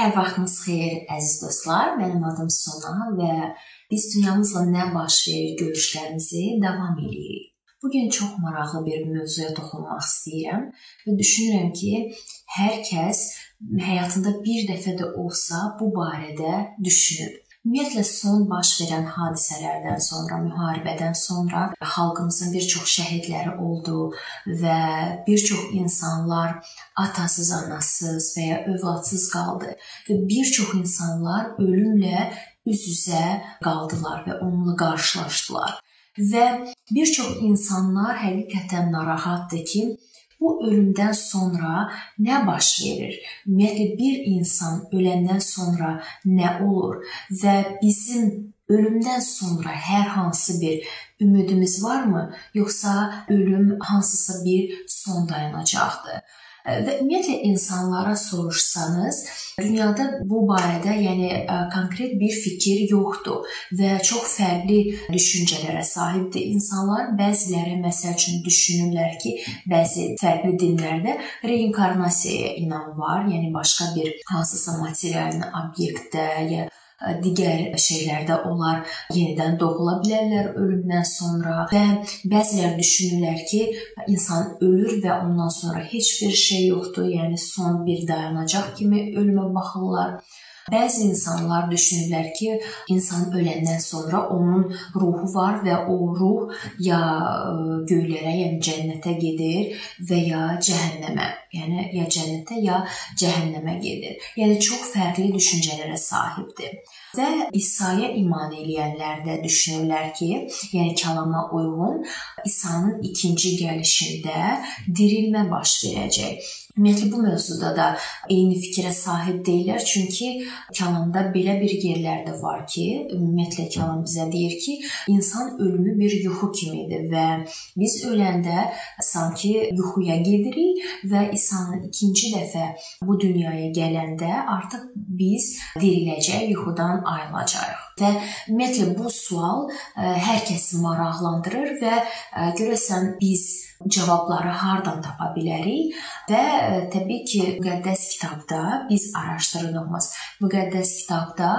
Hər vaxtınız xeyir əziz dostlar. Mənim adım Sona və biz dünyamızla nə baş verir görüşlərimizi davam edirik. Bu gün çox maraqlı bir mövzuya toxunmaq istəyirəm və düşünürəm ki, hər kəs həyatında bir dəfə də olsa bu barədə düşünüb. Ümumiyyətlə son baş verən hadisələrdən sonra, müharibədən sonra xalqımızın bir çox şəhidləri oldu və bir çox insanlar atasız, anasız və ya övladsız qaldı. Və bir çox insanlar ölümlə üz-üzə qaldılar və onunla qarşılaşdılar. Və bir çox insanlar həqiqətən narahatdır ki, bu ölümdən sonra nə baş verir? Ümumiyyətlə bir insan öləndən sonra nə olur və bizim ölümdən sonra hər hansı bir ümidimiz varmı, yoxsa ölüm hansısa bir son dayanacaqdır? Və ümumiyyətlə insanlara soruşsanız, dünyada bu barədə, yəni konkret bir fikir yoxdur və çox fərqli düşüncələrə sahibdir insanlar. Bəziləri məsəl üçün düşünürlər ki, bəzi fərqli dinlərdə reinkarnasiyaya inam var, yəni başqa bir hansısa material obyektdə ya digər şeylərdə onlar yenidən doğula bilərlər ölümdən sonra və bəzilər düşünürlər ki, insan ölür və ondan sonra heç bir şey yoxdur, yəni son bir dayanacaq kimi ölümə baxırlar. Bəzi insanlar düşünürlər ki, insan öləndən sonra onun ruhu var və o ruh ya göylərə, yəni cənnətə gedir və ya cəhənnəmə. Yəni ya cənnətə ya cəhənnəmə gedir. Yəni çox fərqli düşüncələrə sahibdir. Və İsa'ya iman edənlər də düşünürlər ki, yəni kəlama uyğun İsa'nın ikinci gəlişində dirilmə baş verəcək. Ümumiyyətlə bu mövzuda da eyni fikrə sahib deyillər, çünki kəlamda belə bir yerlər də var ki, ümumiyyətlə kəlam bizə deyir ki, insan ölümü bir yuxu kimidir və biz öləndə sanki yuxuya gedirik və İsa'nın ikinci dəfə bu dünyaya gələndə artıq biz diriləcək, yuxudan ayılacağıq. Və ümumiyyətlə bu sual hər kəsi maraqlandırır və görəsən biz cavabları hardan tapa bilərik və e, təbii ki, müqəddəs kitabda biz araşdırdığımız müqəddəs kitabda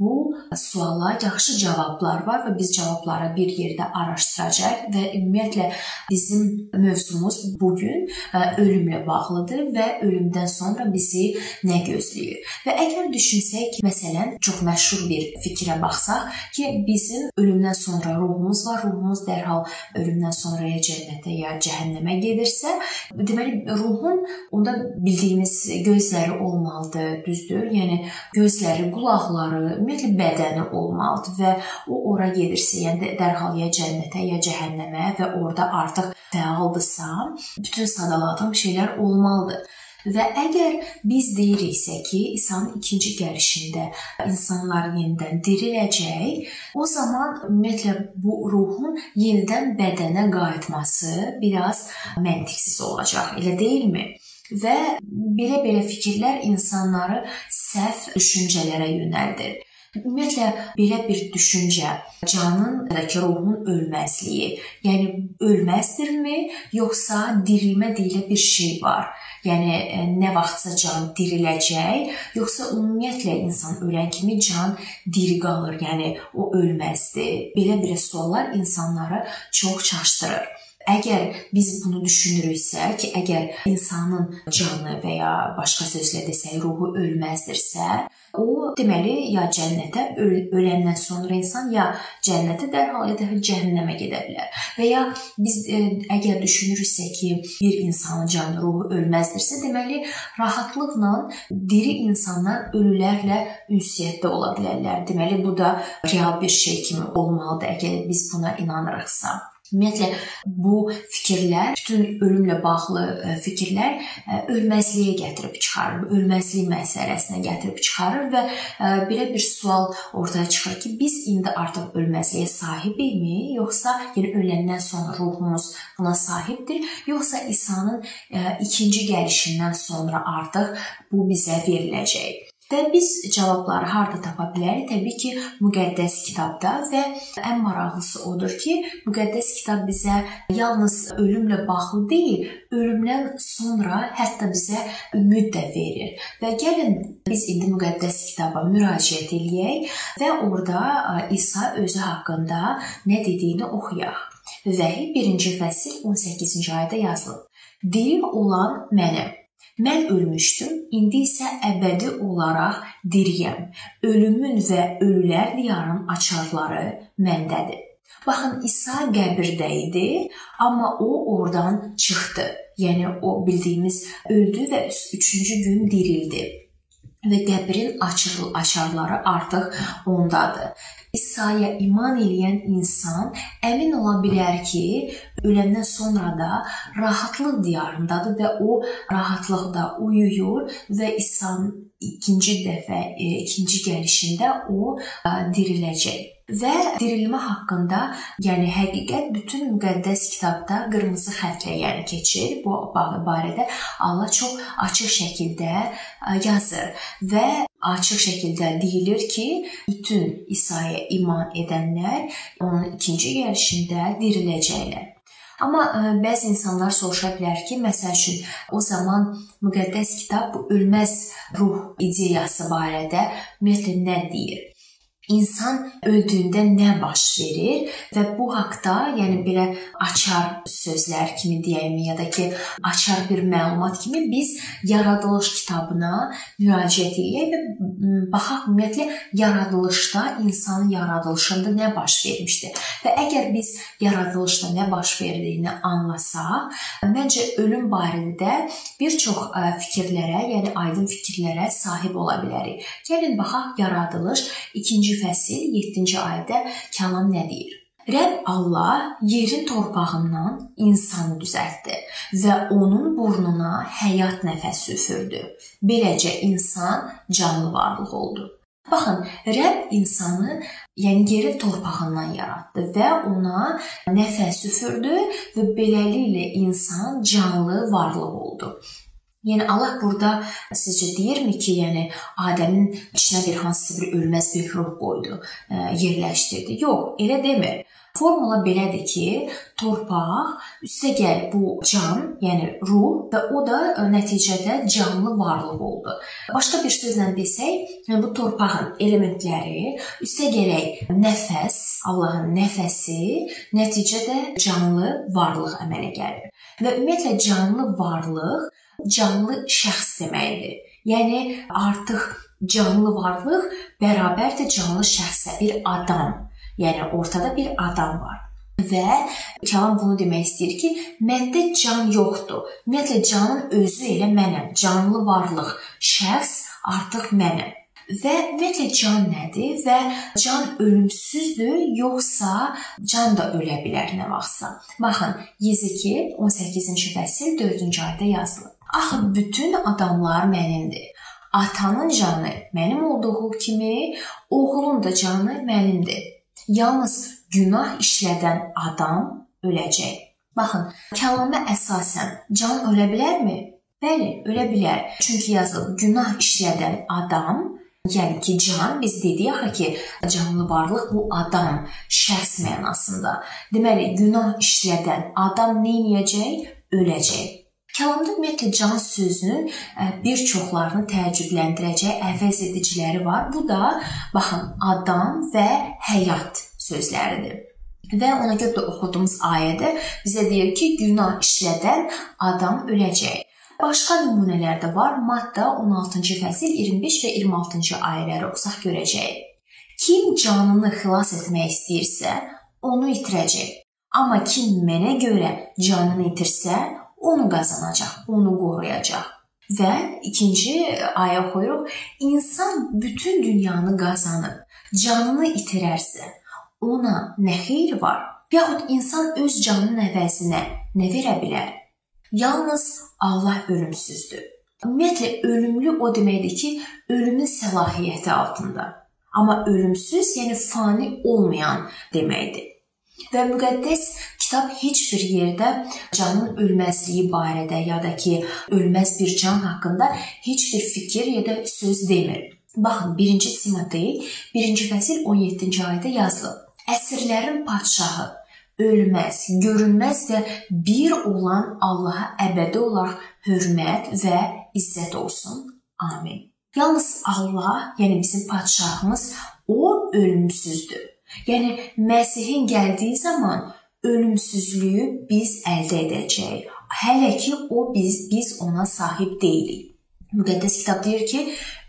bu suala yaxşı cavablar var və biz cavabları bir yerdə araşdıracağıq və ümumiyyətlə bizim mövzumuz bu gün e, ölümlə bağlıdır və ölümdən sonra bizi nə gözləyir. Və əgər düşünsək məsələn, çox məşhur bir fikrə baxsaq ki, bizim ölümdən sonra ruhumuz var, ruhumuz dərhal ölümdən sonra ya cənnətə ya cəhənnəmə gedirsə, deməli ruhun onda bildiyimiz gözləri olmalıdır, düzdür? Yəni gözləri, qulaqları, ümumiyyətlə bədəni olmalıdır və o ora gedirsə, yəni dərhal ya cənnətə, ya cəhənnəmə və orada artıq fəaldırsa, bütün sadaladığım şeylər olmalıdır. Və əgər biz deyiriksə ki, İsa'nın ikinci gəlişində insanlar yenidən diriləcək, o zaman ümumiyyətlə bu ruhun yenidən bədənə qayıtması biraz məntiqsiz olacaq, elə deyilmi? Və belə-belə fikirlər insanları səhv düşüncələrə yönəldir. Ümumiyyətlə belə bir düşüncə canın ya da ki ruhun ölməzliyi, yəni ölməzdirmi, yoxsa dirilmə deyilə bir şey var? Yəni e, nə vaxtsa can diriləcək, yoxsa ümumiyyətlə insan ölən kimi can diri qalır, yəni o ölməzdir. Belə bir suallar insanları çox çaşdırır. Əgər biz bunu düşünürüksə ki, əgər insanın canı və ya başqa sözlə desək, ruhu ölməzdirsə, o deməli ya cənnətə öl öləndən sonra insan ya cənnətə dərhal ya da cəhənnəmə gedə bilər. Və ya biz ə, e, əgər düşünürüksə ki, bir insanın canı, ruhu ölməzdirsə, deməli rahatlıqla diri insanlar ölülərlə ünsiyyətdə ola bilərlər. Deməli bu da real bir şey kimi olmalıdır əgər biz buna inanırıqsa. Ümumiyyətlə bu fikirlər, bütün ölümlə bağlı e, fikirlər e, ölməzliyə gətirib çıxarır, ölməzlik məsələsinə gətirib çıxarır və e, belə bir sual ortaya çıxır ki, biz indi artıq ölməzliyə sahibikmi, yoxsa yəni öləndən sonra ruhumuz buna sahibdir, yoxsa İsa'nın ikinci gəlişindən sonra artıq bu bizə veriləcək? Və biz cavabları harda tapa bilərik? Təbii ki, müqəddəs kitabda və ən maraqlısı odur ki, müqəddəs kitab bizə yalnız ölümlə bağlı deyil, ölümdən sonra hətta bizə ümid də verir. Və gəlin biz indi müqəddəs kitaba müraciət eləyək və orada İsa özü haqqında nə dediyini oxuyaq. Vəhi 1-ci fəsil 18-ci ayədə yazılıb. Diri olan mənəm Mən ölmüşdüm, indi isə əbədi olaraq diriyəm. Ölümün və ölülər diyarının açarları məndədir. Baxın, İsa qəbirdə idi, amma o oradan çıxdı. Yəni o bildiyimiz öldü və 3-cü gün dirildi və qəbrin açarları artıq ondadır. İsa'ya iman edən insan əmin ola bilər ki, öləndən sonra da rahatlıq diyarındadır və o rahatlıqda uyuyur və İsa'nın ikinci dəfə, e, ikinci gəlişində o e, diriləcək və dirilmə haqqında, yəni həqiqət bütün müqəddəs kitabda qırmızı xəttlə yəni keçir. Bu barədə Allah çox açıq şəkildə yazır və açıq şəkildə deyilir ki, bütün İsa'ya iman edənlər onun ikinci gəlişində diriləcəklər. Amma ə, bəzi insanlar soruşa bilər ki, məsəl üçün o zaman müqəddəs kitab bu ölməz ruh ideyası barədə ümumiyyətlə nə deyir? İnsan öldüyündə nə baş verir və bu haqqda, yəni belə açar sözlər kimi deyəymi ya da ki, açar bir məlumat kimi biz yaradılış kitabına müraciət edək və baxaq ümumiyyətlə yaradılışda, insanın yaradılışında nə baş vermişdi. Və əgər biz yaradılışda nə baş verdiyini anlasaq, məncə ölüm barədə bir çox fikirlərə, yəni aydın fikirlərə sahib ola bilərik. Gəlin baxaq yaradılış 2-ci fəsil 7-ci ayədə kəlam nə deyir? Rəbb Allah yerin torpağından insanı düzəltdi və onun burnuna həyat nəfəsi üfürdü. Beləcə insan canlı varlıq oldu. Baxın, Rəbb insanı, yəni yerin torpağından yaratdı və ona nəfəs üfürdü və beləliklə insan canlı varlıq oldu. Yəni Allah burada sizcə deyirmi ki, yəni Adəmin içinə bir hansısa bir ölməz bir ruh qoydu, e, yerləşdirdi? Yox, elə demir. Formula belədir ki, torpaq, üstəgəl bu can, yəni ruh və o da e, nəticədə canlı varlıq oldu. Başqa bir sözlə desək, yəni bu torpağın elementləri, üstəgələk nəfəs, Allahın nəfəsi nəticədə canlı varlıq əmələ gəlir. Və ümumiyyətlə canlı varlıq canlı şəxs deməkdir. Yəni artıq canlı varlıq bərabərdir canlı şəxsə, bir adam. Yəni ortada bir adam var. Və kəlam bunu demək istəyir ki, məndə can yoxdur. Ümumiyyətlə canın özü elə mənəm. Canlı varlıq, şəxs artıq mənəm. Və ümumiyyətlə can nədir və can ölümsüzdür, yoxsa can da ölə bilər nə vaxtsa. Baxın, Yezekiyel 18-ci fəsil 4-cü ayədə yazılıb. Axı bütün adamlar mənimdir. Atanın canı mənim olduğu kimi, oğlun da canı mənimdir. Yalnız günah işlədən adam öləcək. Baxın, kəlama əsasən can ölə bilərmi? Bəli, ölə bilər. Çünki yazılıb günah işlədən adam Yəni ki, can biz dedik axı ki, canlı varlıq bu adam, şəxs mənasında. Deməli, günah işlədən adam nə edəcək? Öləcək. Kəlamda ümumiyyətlə can sözünün e, bir çoxlarını təəccübləndirəcək əvəz ediciləri var. Bu da baxın adam və həyat sözləridir. Və ona görə də oxuduğumuz ayədə bizə deyir ki, günah işlədən adam öləcək. Başqa nümunələr də var. Matta 16-cı fəsil 25 və 26-cı ayələri oxusaq görəcəyik. Kim canını xilas etmək istəyirsə, onu itirəcək. Amma kim mənə görə canını itirsə, onu qazanacaq, onu qoruyacaq. Və ikinci ayə oxuyuruq. İnsan bütün dünyanı qazanıb canını itirərsə, ona nə xeyri var? Yaxud insan öz canının əvəzinə nə verə bilər? Yalnız Allah ölümsüzdür. Ümumiyyətlə ölümlü o deməkdir ki, ölümün səlahiyyəti altında. Amma ölümsüz, yəni fani olmayan deməkdir. Və müqəddəs kitab heç bir yerdə canın ölməzliyi barədə ya da ki, ölməz bir can haqqında heç bir fikir ya da söz demir. Baxın, 1-ci Timotey 1-ci fəsil 17-ci ayədə yazılıb. Əsrlərin padşahı ölməz, görünməz və bir olan Allaha əbədi olaraq hörmət və izzət olsun. Amin. Yalnız Allah, yəni bizim padşahımız, o ölümsüzdür. Yəni Məsihin gəldiyi zaman ölümsüzlüyü biz əldə edəcəyik. Hələ ki o biz biz ona sahib deyilik. Müqəddəs kitab deyir ki,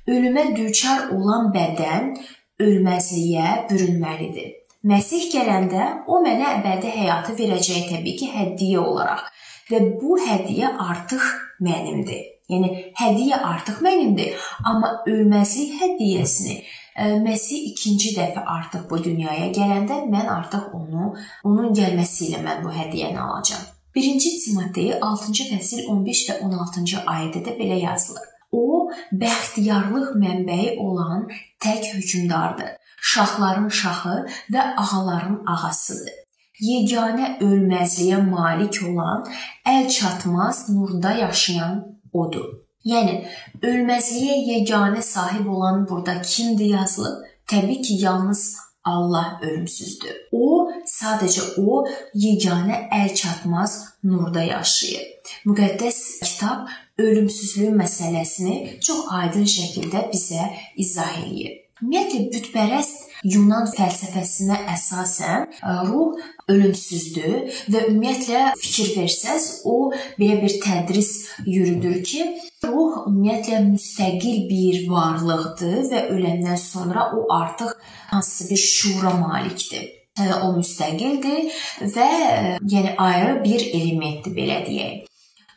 ölümə düçar olan bədən ölməzliyə bürünməlidir. Məsih gələndə o mənə əbədi həyatı verəcək təbii ki, hədiyyə olaraq və bu hədiyyə artıq mənimdir. Yəni hədiyyə artıq mənimdir, amma ölməzlik hədiyyəsini Məsih ikinci dəfə artıq bu dünyaya gələndə mən artıq onu onun gəlməsi ilə mən bu hədiyyəni alacağam. 1-ci Timotey 6-cı fəsil 15 və 16-cı ayədə də belə yazılır. O bəxtiyarlıq mənbəyi olan tək hökmdardır. Şahların şahı və ağaların ağasıdır. Yeganə ölməzliyə malik olan, əl çatmaz nurda yaşayan odur. Yəni ölməzliyə yeganə sahib olan burada kimdir yazılıb? Təbii ki, yalnız Allah ölümsüzdür. O sadəcə o yeganə əl çatmaz nurda yaşayır. Müqəddəs kitab ölümsüzlük məsələsini çox aydın şəkildə bizə izah eləyir. Ümumiyyətlə bütpərəst Yunan fəlsəfəsinə əsasən e, ruh ölümsüzdür və ümumiyyətlə fikir versəz, o belə bir tədris yürüdür ki, ruh ümumiyyətlə müstəqil bir varlıqdır və öləndən sonra o artıq hansısa bir şuura malikdir e, o müstəqildir və e, yəni ayrı bir elementdir belə deyək.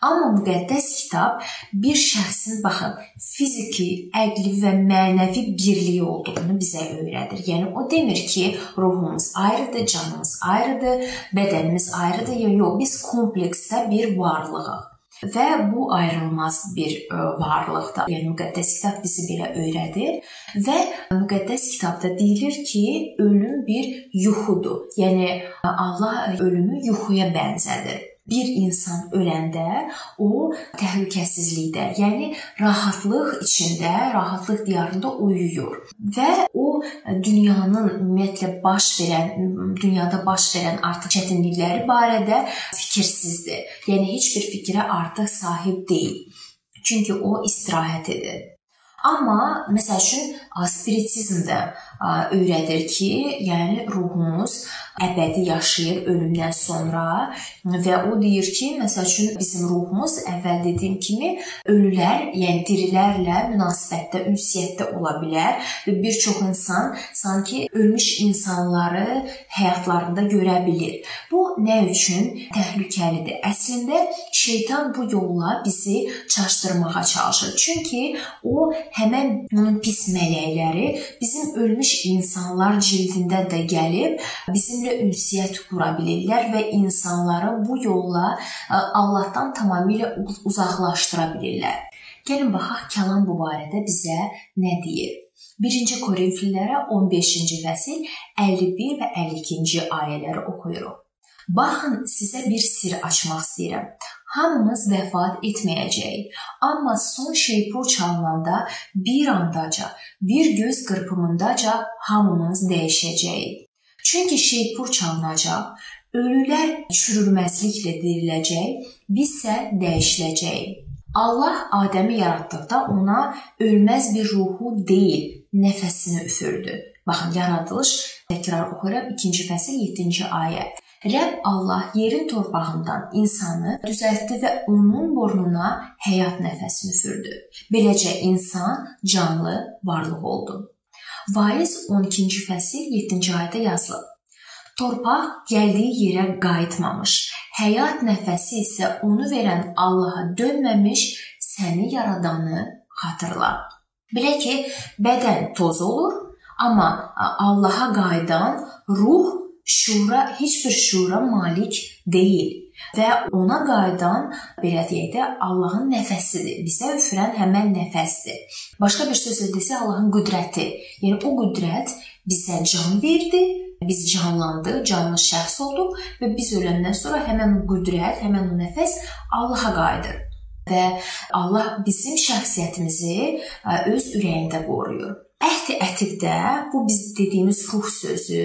Amma müqəddəs kitab bir şəxsin baxın, fiziki, əqli və mənəvi birliyi olduğunu bizə öyrədir. Yəni o demir ki, ruhumuz ayrıdır, canımız ayrıdır, bədənimiz ayrıdır. Yox, biz kompleksdə bir varlığıq və bu ayrılmaz bir e, varlıqdır. Yəni müqəddəs kitab bizi belə öyrədir və müqəddəs kitabda deyilir ki, ölüm bir yuxudur. Yəni Allah ölümü yuxuya bənzədir bir insan öləndə o təhlükəsizlikdə, yəni rahatlıq içində, rahatlıq diyarında uyuyur və o dünyanın ümumiyyətlə baş verən, dünyada baş verən artıq çətinlikləri barədə fikirsizdir. Yəni heç bir fikrə artıq sahib deyil. Çünki o istirahət edir. Amma məsəl üçün spiritizmdə öyrədir ki, yəni ruhumuz əbədi yaşayır ölümdən sonra və o deyir ki, məsəl üçün bizim ruhumuz əvvəl dediyim kimi ölülər, yəni dirilərlə münasibətdə, ünsiyyətdə ola bilər və bir çox insan sanki ölmüş insanları həyatlarında görə bilir. Bu nə üçün təhlükəlidir? Əslində şeytan bu yolla bizi çaşdırmağa çalışır. Çünki o həmin onun pis mələkləri bizim ölmüş insanlar cildində də gəlib bizim bizimlə ünsiyyət qura bilirlər və insanları bu yolla Allahdan tamamilə uzaqlaşdıra bilirlər. Gəlin baxaq kəlam bu barədə bizə nə deyir. 1-ci Korinfillərə 15-ci fəsil 51 və 52-ci ayələri oxuyuruq. Baxın, sizə bir sir açmaq istəyirəm. Hamımız vəfat etməyəcəyik, amma son şeypur çalınanda bir andaca, bir göz qırpımındaca hamımız dəyişəcəyik. Çünki şeypur çalınacaq, ölülər çürülməzliklə diriləcək, biz isə dəyişiləcəyik. Allah Adəmi yaratdıqda ona ölməz bir ruhu deyil, nəfəsini üfürdü. Baxın, yaradılış təkrar oxuyuram 2-ci fəsil 7-ci ayə. Rəbb Allah yerin torpağından insanı düzəltdi və onun burnuna həyat nəfəsini üfürdü. Beləcə insan canlı varlıq oldu. Variz 12-ci fəsil 7-ci ayədə yazılıb. Torpaq gəldiyi yerə qayıtmamış, həyat nəfəsi isə onu verən Allaha dönməmiş səni yaradanı xatırla. Belə ki, bədən toz olur, amma Allaha qayıdan ruh şura heç bir şura malik deyil və ona qayıdan belə deyək də Allahın nəfəsidir. Bizə üfürən həmin nəfəsdir. Başqa bir sözlə desək Allahın qüdrəti. Yəni o qüdrət bizə can verdi, biz canlandıq, canlı şəxs olduq və biz öləndən sonra həmin o qüdrət, həmin o nəfəs Allaha qayıdır. və Allah bizim şəxsiyyətimizi öz ürəyində qoruyur. Əhd-i ətiqdə bu biz dediyimiz ruh sözü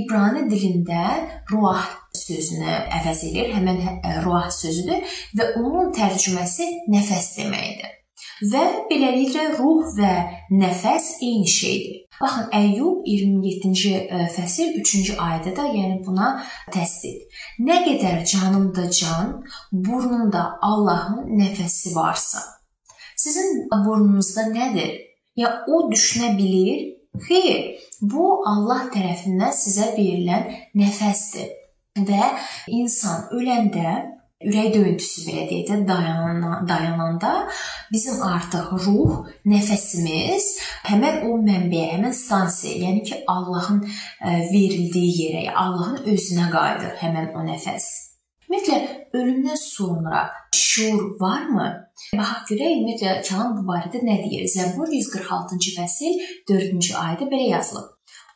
İbrani dilində ruah sözünü əvəz edir. Həmin ruah sözüdür və onun tərcüməsi nəfəs deməkdir. Və beləliklə ruh və nəfəs eyni şeydir. Baxın, Əyyub 27-ci fəsil 3-cü ayədə də yəni buna təsdiq. Nə qədər canımda can, burnumda Allahın nəfəsi varsa. Sizin burnunuzda nədir? Ya o düşünə bilir? Xeyr, bu Allah tərəfindən sizə verilən nəfəsdir. Və insan öləndə ürək döyüntüsü belə deyək də dayanan, dayananda bizim artıq ruh, nəfəsimiz həmin o mənbəyə, həmin stansiyaya, yəni ki, Allahın e, verildiyi yerə, Allahın özünə qayıdır həmin o nəfəs. Ümumiyyətlə ölümdən sonra şuur varmı? Baxaq görək ümumiyyətlə kəlam bu barədə nə deyir? Zəbur 146-cı fəsil 4-cü ayədə belə yazılıb.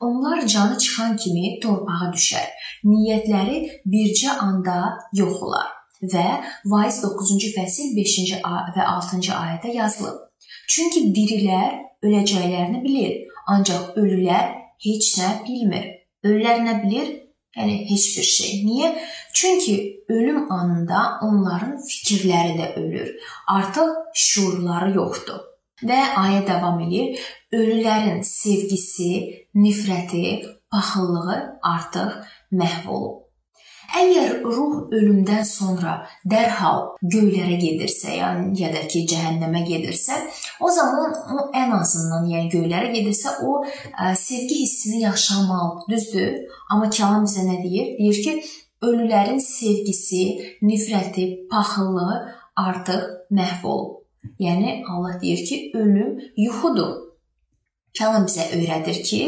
Onlar canı çıxan kimi torpağa düşər. Niyyətləri bircə anda yox olar və Vaiz 9-cu fəsil 5-ci və 6-cı ayədə yazılıb. Çünki dirilər öləcəklərini bilir, ancaq ölülər heç nə bilmir. Ölülər nə bilir? Yəni heç bir şey. Niyə? Çünki ölüm anında onların fikirləri də ölür. Artıq şuurları yoxdur. Və ayə davam edir. Ölülərin sevgisi, nifrəti, paxıllığı artıq məhv olub. Əgər ruh ölümdən sonra dərhal göylərə gedirsə, yəni ya da ki, cəhənnəmə gedirsə, o zaman o ən azından, yəni göylərə gedirsə, o ə, sevgi hissini yaşamalı, düzdür? Amma kəlam bizə nə deyir? Deyir ki, ölülərin sevgisi, nifrəti, paxıllığı artıq məhv olub. Yəni Allah deyir ki, ölüm yuxudur. Kəlam bizə öyrədir ki,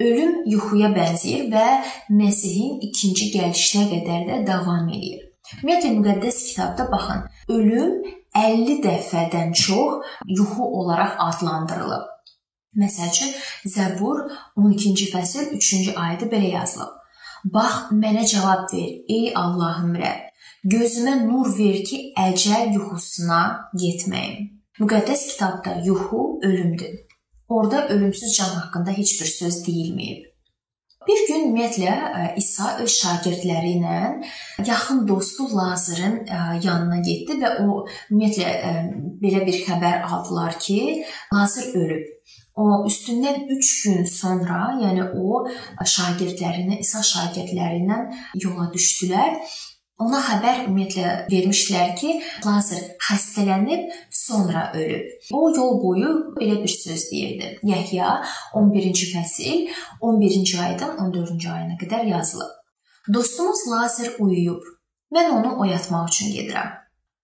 Ölüm yuxuya bənzəyir və Məsihin ikinci gəlişinə qədər də davam edir. Ümumiyyətlə müqəddəs kitabda baxın, ölüm 50 dəfədən çox yuxu olaraq adlandırılıb. Məsəl üçün Zəbur 12-ci fəsil 3-cü ayədə belə yazılıb. Bax, mənə cavab ver, ey Allahım Rəbb. Gözümə nur ver ki, əcəl yuxusuna getməyim. Müqəddəs kitabda yuxu ölümdür. Orda ölümsüz can haqqında heç bir söz deyilməyib. Bir gün ümumiyyətlə e, İsa öz şagirdləri ilə yaxın dostu Lazarın e, yanına getdi və o ümumiyyətlə e, belə bir xəbər aldılar ki, Lazar ölüb. O üstündən 3 gün sonra, yəni o şagirdlərinə, İsa şagirdlərindən yola düşdülər Ona xəbər ümumiyyətlə vermişdilər ki, Lazar xəstələnib, sonra ölüb. O yol boyu belə bir söz deyirdi. Yəhya 11-ci fəsil 11-ci aydan 14-cü ayına qədər yazılıb. Dostumuz Lazar uyuyub. Mən onu oyatmaq üçün gedirəm.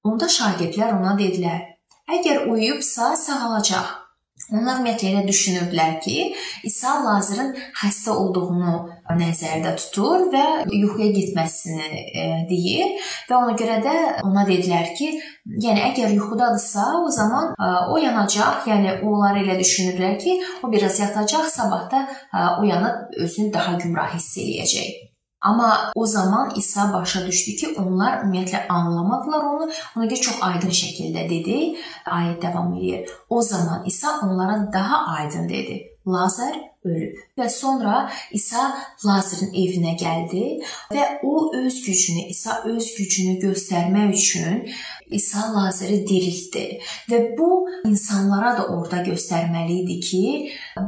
Onda şagirdlər ona dedilər: "Əgər uyuyubsa, sağalacaq." Onlar ümumiyyətlə elə düşünürdülər ki, İsa Lazarın xəstə olduğunu nəzərdə tutur və yuxuya getməsini e, deyir və ona görə də ona dedilər ki, yəni əgər yuxudadırsa, o zaman e, o yanacaq. Yəni onlar elə düşünürlər ki, o biraz yatacaq, sabah da e, oyanıb özünü daha gümrah hiss eləyəcək. Amma o zaman İsa başa düşdü ki, onlar ümumiyyətlə anlamadılar onu. Ona görə çox aydın şəkildə dedi. Ayət davam edir. O zaman İsa onlara daha aydın dedi. Lazar ölüb. Və sonra İsa Lazarın evinə gəldi və o öz gücünü, İsa öz gücünü göstərmək üçün İsa Lazarı diriltdi. Və bu insanlara da orada göstərməli idi ki,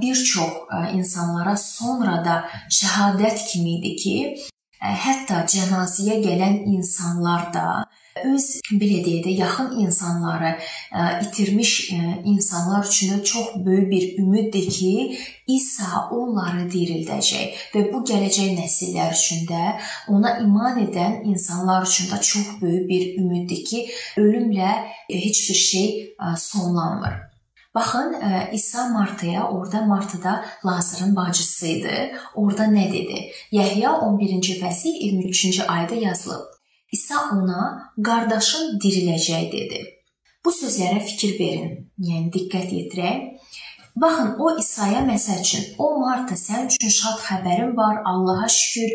bir çox e, insanlara sonra da şəhadət kimi idi ki, e, hətta cənazəyə gələn insanlar da öz belə deyək də yaxın insanları e, itirmiş e, insanlar üçün çox böyük bir ümiddir ki, İsa onları dirildəcək və bu gələcək nəsillər üçün də ona iman edən insanlar üçün də çox böyük bir ümiddir ki, ölümlə e, heç bir şey sonlanmır. Baxın, İsa Martaya, orada Martada Lazarın bacısı idi. Orada nə dedi? Yəhya 11-ci fəsil 23-cü ayədə yazılıb. İsa ona qardaşın diriləcək dedi. Bu sözlərə fikir verin, yəni diqqət yetirək. Baxın, o İsa'ya məsəl üçün, o Marta, sənin üçün şad xəbərin var, Allaha şükür.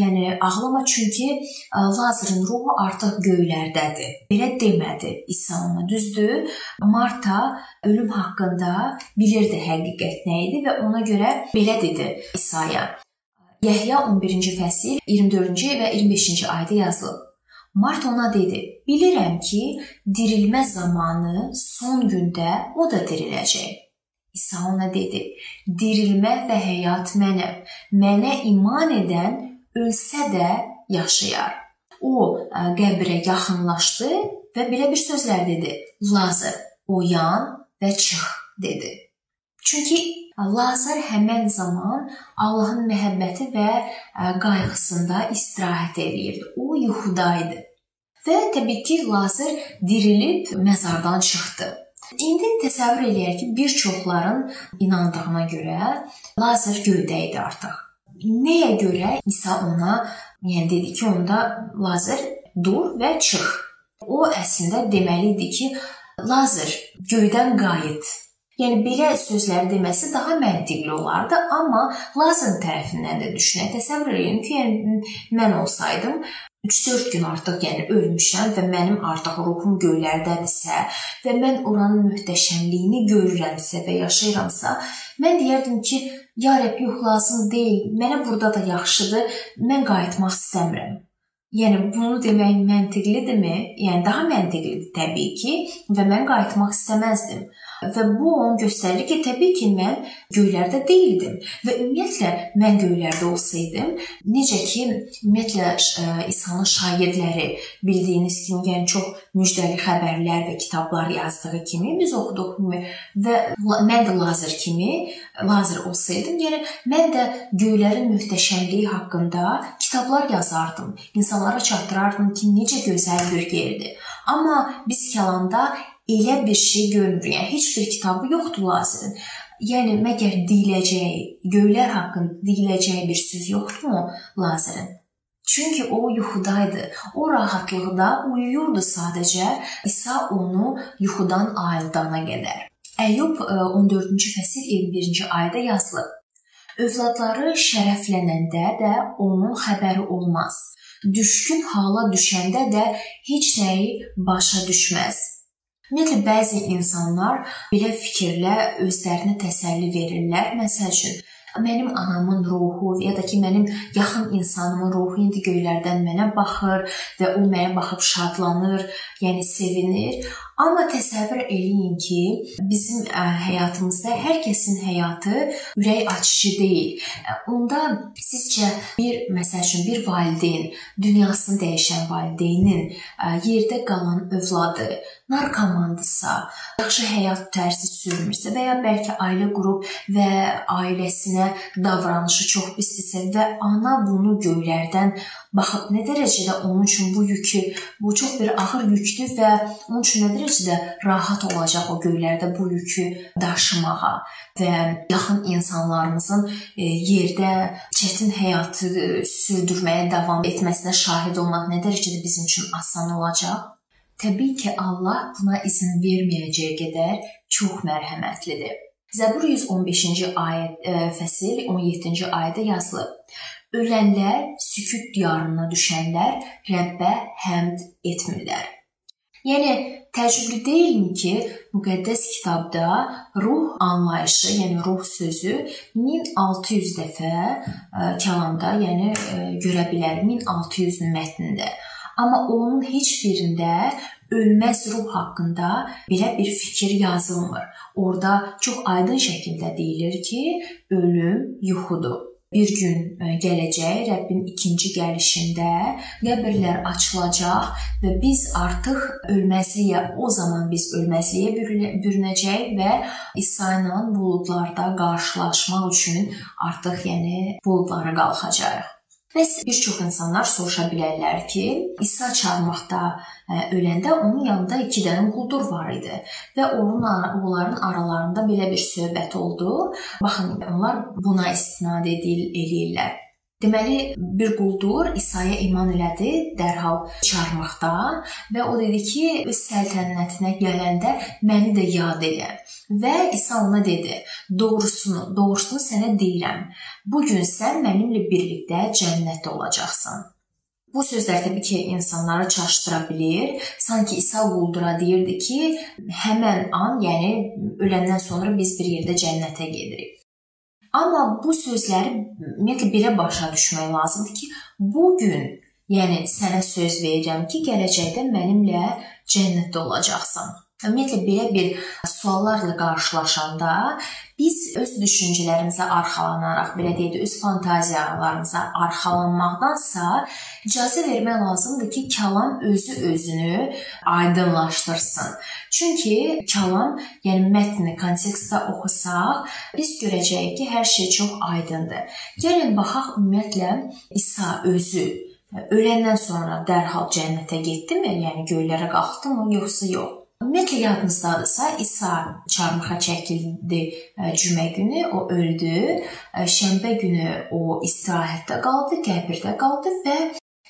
Yəni ağlama çünki e, Lazarın ruhu artıq göylərdədir. Belə demədi İsa ona, düzdür? Marta ölüm haqqında bilirdi həqiqət nə idi və ona görə belə dedi İsa'ya. Yəhya 11-ci fəsil 24-cü və 25-ci ayədə yazılıb. Mart ona dedi: "Bilirəm ki, dirilmə zamanı son gündə o da diriləcək." İsa ona dedi: "Dirilmə və həyat mənəm. Mənə iman edən ölsə də yaşayar." O qəbrə yaxınlaşdı və belə bir sözlər dedi: "Lazar, oyan və çıx." dedi. Çünki Lazar həmən zaman Allahın məhəbbəti və qayğısında istirahət eləyirdi. O yuxuda idi. Və təbii ki, Lazar dirilib məzardan çıxdı. İndi təsəvvür eləyək ki, bir çoxların inandığına görə Lazar göydə idi artıq. Nəyə görə İsa ona, yəni dedi ki, onda Lazar dur və çıx. O əslində deməli idi ki, Lazar göydən qayıt. Yəni belə sözləri deməsi daha məntiqli olardı, amma Lazarın tərəfindən də düşünək. Təsəvvür edin ki, yəni mən olsaydım 3-4 gün artıq yəni ölmüşəm və mənim artıq ruhum göylərdədirsə və mən oranın möhtəşəmliyini görürəmsə və yaşayıramsa, mən deyərdim ki, ya Rəbb, yox lazım deyil. Mənə burada da yaxşıdır. Mən qayıtmaq istəmirəm. Yəni bunu demək məntiqlidirmi? Yəni daha məntiqlidir təbii ki, və mən qayıtmaq istəməzdim. Və bu onu göstərir ki, təbii ki, mən göylərdə deyildim və ümumiyyətlə mən göylərdə olsaydım, necə ki, ümumiyyətlə e, İsa'nın şagirdləri bildiyiniz kimi, yəni çox müjdəli xəbərlər və kitablar yazdığı kimi biz oxuduq və mən də Lazar kimi Lazar olsaydım, yəni mən də göylərin möhtəşəmliyi haqqında kitablar yazardım. İnsanlara çatdırardım ki, necə gözəl bir yerdir. Amma biz kəlanda elə bir şey görmürük. Yəni heç bir kitabı yoxdur Lazarın. Yəni məgər deyiləcəyi, göylər haqqında deyiləcəyi bir söz yoxdurmu Lazarın? Çünki o yuxudaydı. O rahatlıqda uyuyurdu sadəcə. İsa onu yuxudan ayıldana qədər. Əyyub 14-cü e, fəsil 21-ci ayədə yazılıb. Övladları şərəflənəndə də onun xəbəri olmaz. Düşkün hala düşəndə də heç nəyi başa düşməz. Ümumiyyətlə bəzi insanlar belə fikirlə özlərinə təsəlli verirlər. Məsəl üçün, mənim anamın ruhu ya da ki, mənim yaxın insanımın ruhu indi göylərdən mənə baxır və o mənə baxıb şadlanır, yəni sevinir. Amma təsəvvür eləyin ki, bizim həyatımızda hər kəsin həyatı ürək açıcı deyil. Onda sizcə bir məsəl üçün bir valideyn, dünyasını dəyişən valideynin yerdə qalan övladı narkomandısa, yaxşı həyat tərzi sürmürsə və ya bəlkə ailə qurub və ailəsinə davranışı çox pisdirsə və ana bunu göylərdən baxıb nə dərəcədə onun üçün bu yükü, bu çox bir ağır yükdür və onun üçün nə dərəcədə rahat olacaq o göylərdə bu yükü daşımağa və yaxın insanlarımızın e, yerdə çətin həyatı sürdürməyə davam etməsinə şahid olmaq nə dərəcədə bizim üçün asan olacaq? Təbii ki, Allah buna izin verməyəcəyi qədər çox mərhəmətlidir. Zəbur 115-ci ayət e, fəsil 17-ci ayədə yazılıb. Ölənlər sükut diyarına düşənlər Rəbbə həmd etmirlər. Yəni təəccüblü deyilmi ki, müqəddəs kitabda ruh anlayışı, yəni ruh sözü 1600 dəfə ə, e, kəlamda, yəni ə, e, görə bilər 1600 mətndə. Amma onun heç birində ölməz ruh haqqında belə bir fikir yazılmır. Orda çox aydın şəkildə deyilir ki, ölüm yuxudur bir gün e, gələcək Rəbbin ikinci gəlişində qəbirlər açılacaq və biz artıq ölməzliyə o zaman biz ölməzliyə bürünəcək və İsa ilə buludlarda qarşılaşmaq üçün artıq yəni buludlara qalxacağıq. Bəs bir çox insanlar soruşa bilərlər ki, İsa çarmıxda e, öləndə onun yanında 2 dənə quldur var idi və onun onların aralarında belə bir söhbət oldu. Baxın, onlar buna istinad edil eləyirlər. Deməli, bir quldur İsa'ya iman elədi, dərhal çarmıqda və o dedi ki, öz səltənətinə gələndə məni də yad elə. Və İsa ona dedi: "Doğrusunu, doğrusunu sənə deyirəm. Bu gün sən mənimlə birlikdə cənnətdə olacaqsan." Bu sözlər təbii ki, insanları çaşdıra bilər. Sanki İsa quldura deyirdi ki, həmin an, yəni öləndən sonra biz bir yerdə cənnətə gedirik. Amma bu sözləri ümumiyyətlə belə başa düşmək lazımdır ki, bu gün, yəni sənə söz verirəm ki, gələcəkdə mənimlə cənnətdə olacaqsan. Ümumiyyətlə belə bir suallarla qarşılaşanda biz öz düşüncələrimizə arxalanaraq, belə deyək öz fantaziyalarımıza arxalanmaqdansa icazə vermək lazımdır ki, kəlam özü özünü aydınlaşdırsın. Çünki kəlam, yəni mətni kontekstdə oxusaq, biz görəcəyik ki, hər şey çox aydındır. Gəlin baxaq ümumiyyətlə İsa özü öləndən sonra dərhal cənnətə getdimi? Yəni göylərə qalxdımı, yoxsa yox? Ümumiyyətlə yadınızdadırsa, İsa çarmıxa çəkildi cümə günü, o öldü. Şənbə günü o istirahətdə qaldı, qəbirdə qaldı və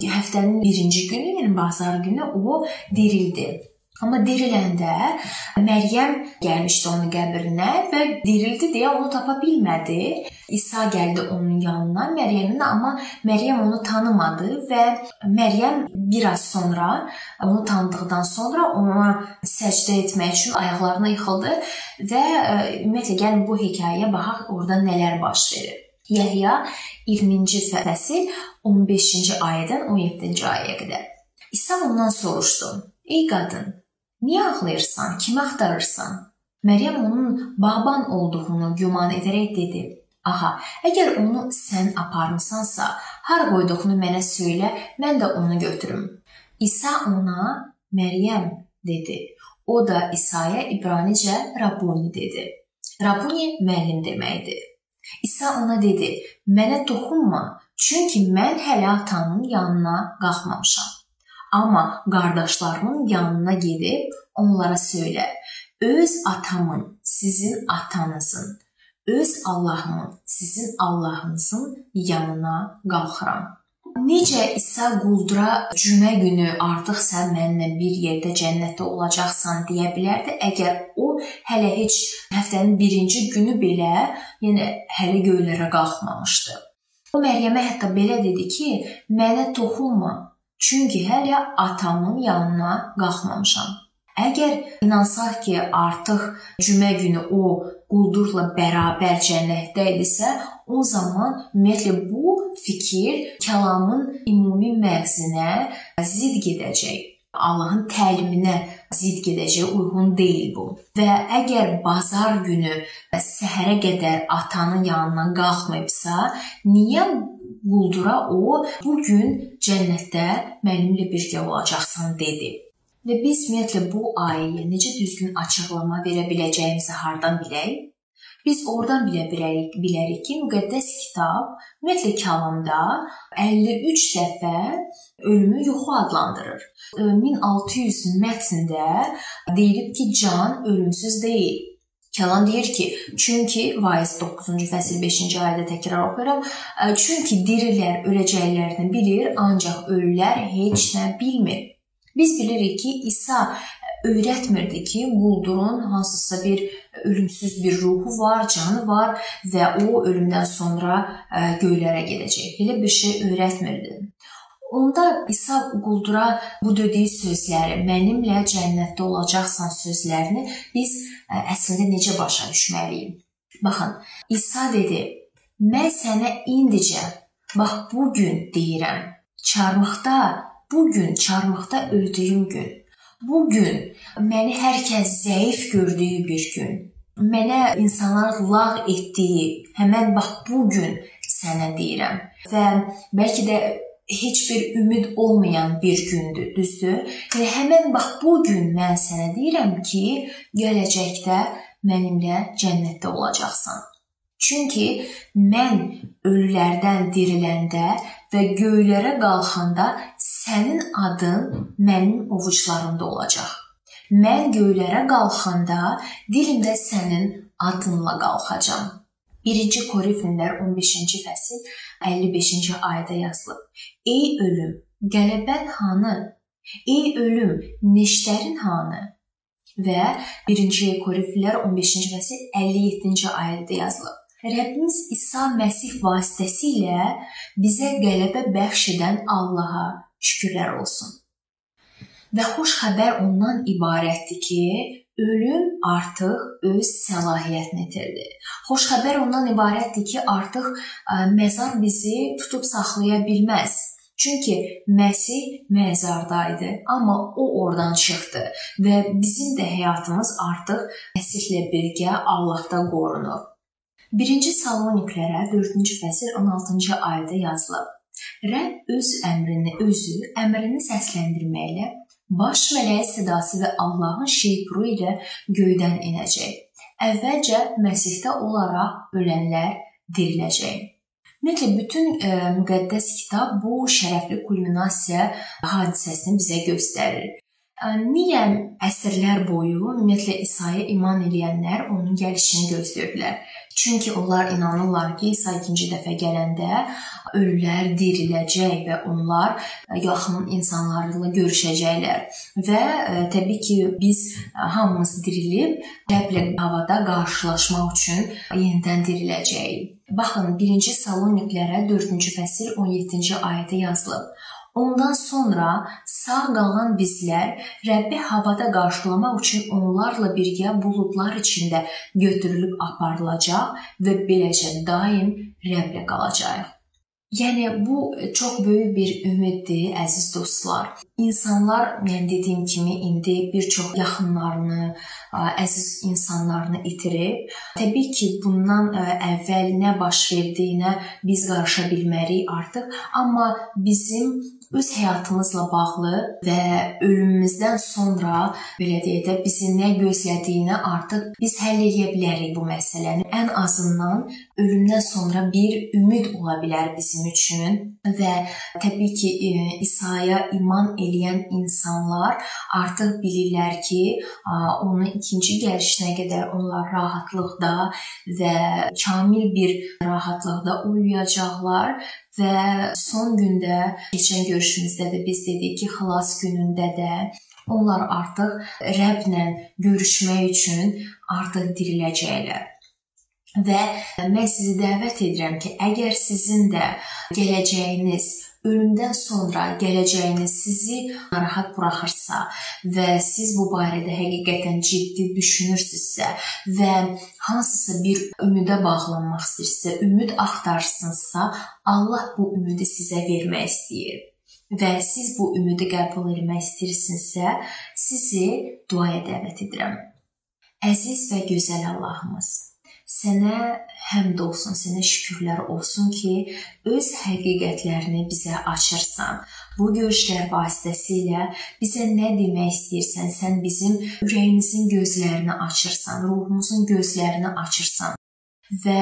həftənin birinci günü, yəni bazar günü o dirildi. Amma diriləndə Məryəm gəlmişdi onun qəbrinə və dirildi deyə onu tapa bilmədi. İsa gəldi onun yanına, Məryəmin, amma Məryəm onu tanımadı və Məryəm bir az sonra onu tanıdıqdan sonra ona səcdə etmək üçün ayaqlarına yıxıldı və e, ümumiyyətlə gəlin bu hekayəyə baxaq, orada nələr baş verir. Yəhya 20-ci fəsil 15-ci ayədən 17-ci ayəyə qədər. İsa ondan soruşdu: "Ey qadın, Niyə ağlayırsan? Kimi axtarırsan? Məryəm onun Baban olduğunu güman edərək dedi. Aha, əgər onu sən aparmısansa, hara qoyduğunu mənə söylə, mən də onu götürüm. İsa ona Məryəm dedi. O da İsa'ya İbranicə Rabuni dedi. Rabuni müəllim deməkdir. İsa ona dedi: "Mənə toxunma, çünki mən hələ atanın yanına qalxmamışam." Amma qardaşlarımın yanına gedib onlara söylə: Öz atamın, sizin atanızın, öz Allahımın, sizin Allahınızın yanına qalxıram. Necə İsa quldura cümə günü artıq sən mənimlə bir yerdə cənnətdə olacaqsan deyə bilərdi, əgər o hələ heç həftənin birinci günü belə, yəni hələ göylərə qalxmamışdı. O Məryəmə hətta belə dedi ki, mənə toxunma, Çünki hələ atamın yanına qalxmamışam. Əgər inansaq ki, artıq cümə günü o quldurla bərabər cənnətdə idisə, o zaman ümumiyyətlə bu fikir kəlamın ümumi məğzinə zidd gedəcək. Allahın təliminə zidd gedəcək, uyğun deyil bu. Və əgər bazar günü səhərə qədər atanın yanından qalxmayıbsa, niyə quldura o bu gün cənnətdə mənimlə birgə olacaqsan dedi. Və biz ümumiyyətlə bu ayəyə necə düzgün açıqlama verə biləcəyimizi hardan bilək? Biz oradan bilə bilərik, bilərik ki, müqəddəs kitab ümumiyyətlə kəlamda 53 dəfə ölümü yuxu adlandırır. 1600 mətndə deyilib ki, can ölümsüz deyil. Kəlam deyir ki, çünki Vaiz 9-cu fəsil 5-ci ayədə təkrar oxuyuram. Çünki dirilər öləcəklərini bilir, ancaq ölülər heç nə bilmir. Biz bilirik ki, İsa öyrətmirdi ki, quldurun hansısa bir ölümsüz bir ruhu var, canı var və o ölümdən sonra göylərə gedəcək. Belə bir şey öyrətmirdi. Onda İsa quldura bu dediyi sözləri, mənimlə cənnətdə olacaqsan sözlərini biz əslində necə başa düşməliyik? Baxın, İsa dedi: "Mən sənə indicə, bax bu gün deyirəm. Çarmıqda, bu gün çarmıqda öldüyüm gün. Bu gün məni hər kəs zəif gördüyü bir gün. Mənə insanlar lağ etdiyi həmin bax bu gün sənə deyirəm. Və bəlkə də heç bir ümid olmayan bir gündür, düzdür? Və həmin bax bu gün mən sənə deyirəm ki, gələcəkdə mənimlə cənnətdə olacaqsan. Çünki mən ölülərdən diriləndə və göylərə qalxanda sənin adın mənim ovucularımda olacaq. Mən göylərə qalxanda dilimdə sənin adınla qalxacam. 1-ci Korinfillər 15-ci fəsil 55-ci ayədə yazılıb. Ey ölüm, qələbən hanı? Ey ölüm, neştərin hanı? Və 1-ci Korinfillər 15-ci fəsil 57-ci ayədə yazılıb. Rəbbimiz İsa Məsih vasitəsilə bizə qələbə bəxş edən Allaha şükürlər olsun. Və xoş xəbər ondan ibarətdir ki, ölüm artıq öz səlahiyyətini itirdi. Xoş xəbər ondan ibarətdir ki, artıq məzar bizi tutub saxlaya bilməz. Çünki Məsih məzardaydı, amma o oradan çıxdı və bizim də həyatımız artıq Məsihlə birgə Allahda qorunur. 1-ci Saloniklərə 4-cü fəsil 16-cı ayədə yazılıb. Rəbb öz əmrini özü əmrini səsləndirməklə Baş mələyin sədası və Allahın şeypuru ilə göydən enəcək. Əvvəlcə Məsihdə olaraq ölənlər diriləcək. Ümumiyyətlə bütün e, müqəddəs kitab bu şərəfli kulminasiya hadisəsini bizə göstərir. E, niyə əsrlər boyu ümumiyyətlə İsa'ya iman edənlər onun gəlişini gözləyirdilər? Çünki onlar inanırlar ki, İsa ikinci dəfə gələndə ölülər diriləcək və onlar yaxın insanlarla görüşəcəklər. Və e, təbii ki, biz hamımız dirilib Rəbblə havada qarşılaşmaq üçün yenidən diriləcəyik. Baxın, 1-ci Saloniklərə 4-cü fəsil 17-ci ayədə yazılıb. Ondan sonra sağ qalan bizlər Rəbbi havada qarşılamaq üçün onlarla birgə buludlar içində götürülüb aparılacaq və beləcə daim Rəbblə qalacağıq. Yəni bu çox böyük bir ümiddir, əziz dostlar. İnsanlar, yəni dediyim kimi indi bir çox yaxınlarını, əziz insanlarını itirib. Təbii ki, bundan əvvəl nə baş verdiyinə biz qarışa bilmərik artıq, amma bizim öz həyatımızla bağlı və ölümümüzdən sonra belə deyək də bizi nə gözlədiyini artıq biz həll edə bilərik bu məsələni. Ən azından ölümdən sonra bir ümid ola bilər bizim üçün və təbii ki, e, İsa'ya iman eləyən insanlar artıq bilirlər ki, onun ikinci gəlişinə qədər onlar rahatlıqda və kamil bir rahatlıqda uyuyacaqlar və son gündə keçən görüşümüzdə də biz dedik ki, xilas günündə də onlar artıq Rəbblə görüşmək üçün artıq diriləcəklər. Və mən sizi dəvət edirəm ki, əgər sizin də gələcəyiniz ölümdən sonra gələcəyiniz sizi narahat buraxırsa və siz bu barədə həqiqətən ciddi düşünürsünüzsə və hansısa bir ümidə bağlanmaq istəyirsə, ümid axtarırsınızsa, Allah bu ümidi sizə vermək istəyir və siz bu ümidi qəbul etmək istəyirsinizsə, sizi duaya dəvət edirəm. Əziz və gözəl Allahımız, Sənə həmd olsun, sənə şükürlər olsun ki, öz həqiqətlərini bizə açırsan. Bu görüşlər vasitəsilə bizə nə demək istəyirsən, sən bizim ürəyimizin gözlərini açırsan, ruhumuzun gözlərini açırsan və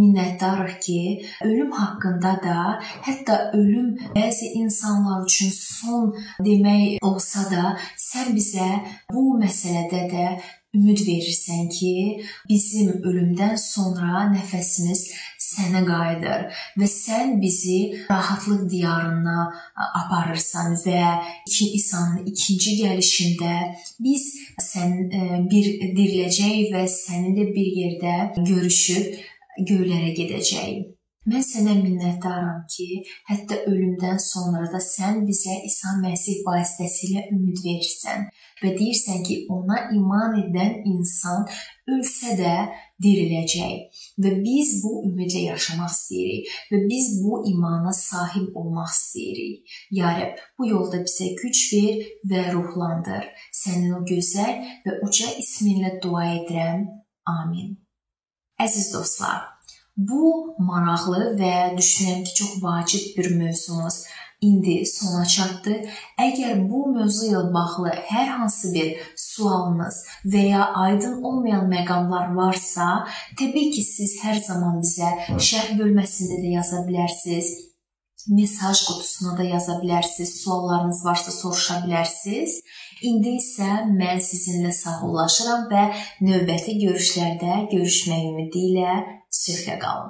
minnətdarıq ki, ölüm haqqında da, hətta ölüm bəzi insanlar üçün son demək olsa da, sən bizə bu məsələdə də ümid verirsən ki, bizim ölümdən sonra nəfəsimiz sənə qayıdır və sən bizi rahatlıq diyarına aparırsan və iki İsa'nın ikinci gəlişində biz sən bir diriləcək və səninlə bir yerdə görüşüb göylərə gedəcəyik. Mən sənə minnətdaram ki, hətta ölümdən sonra da sən bizə İsa Məsih vasitəsilə ümid verirsən və deyirsən ki, ona iman edən insan ölsə də diriləcək və biz bu ümidlə yaşamaq istəyirik və biz bu imana sahib olmaq istəyirik. Ya Rəbb, bu yolda bizə güc ver və ruhlandır. Sənin o gözəl və uca isminlə dua edirəm. Amin. Əziz dostlar, Bu maraqlı və düşünürəm ki, çox vacib bir mövzumuz indi sona çatdı. Əgər bu mövzu ilə bağlı hər hansı bir sualınız və ya aydın olmayan məqamlar varsa, təbii ki, siz hər zaman bizə şərh bölməsində də yaza bilərsiniz. Mesaj qutusuna da yaza bilərsiniz. Suallarınız varsa soruşa bilərsiniz. İndi isə mən sizinlə sağollaşıram və növbəti görüşlərdə görüşmək ümidi ilə 去香港。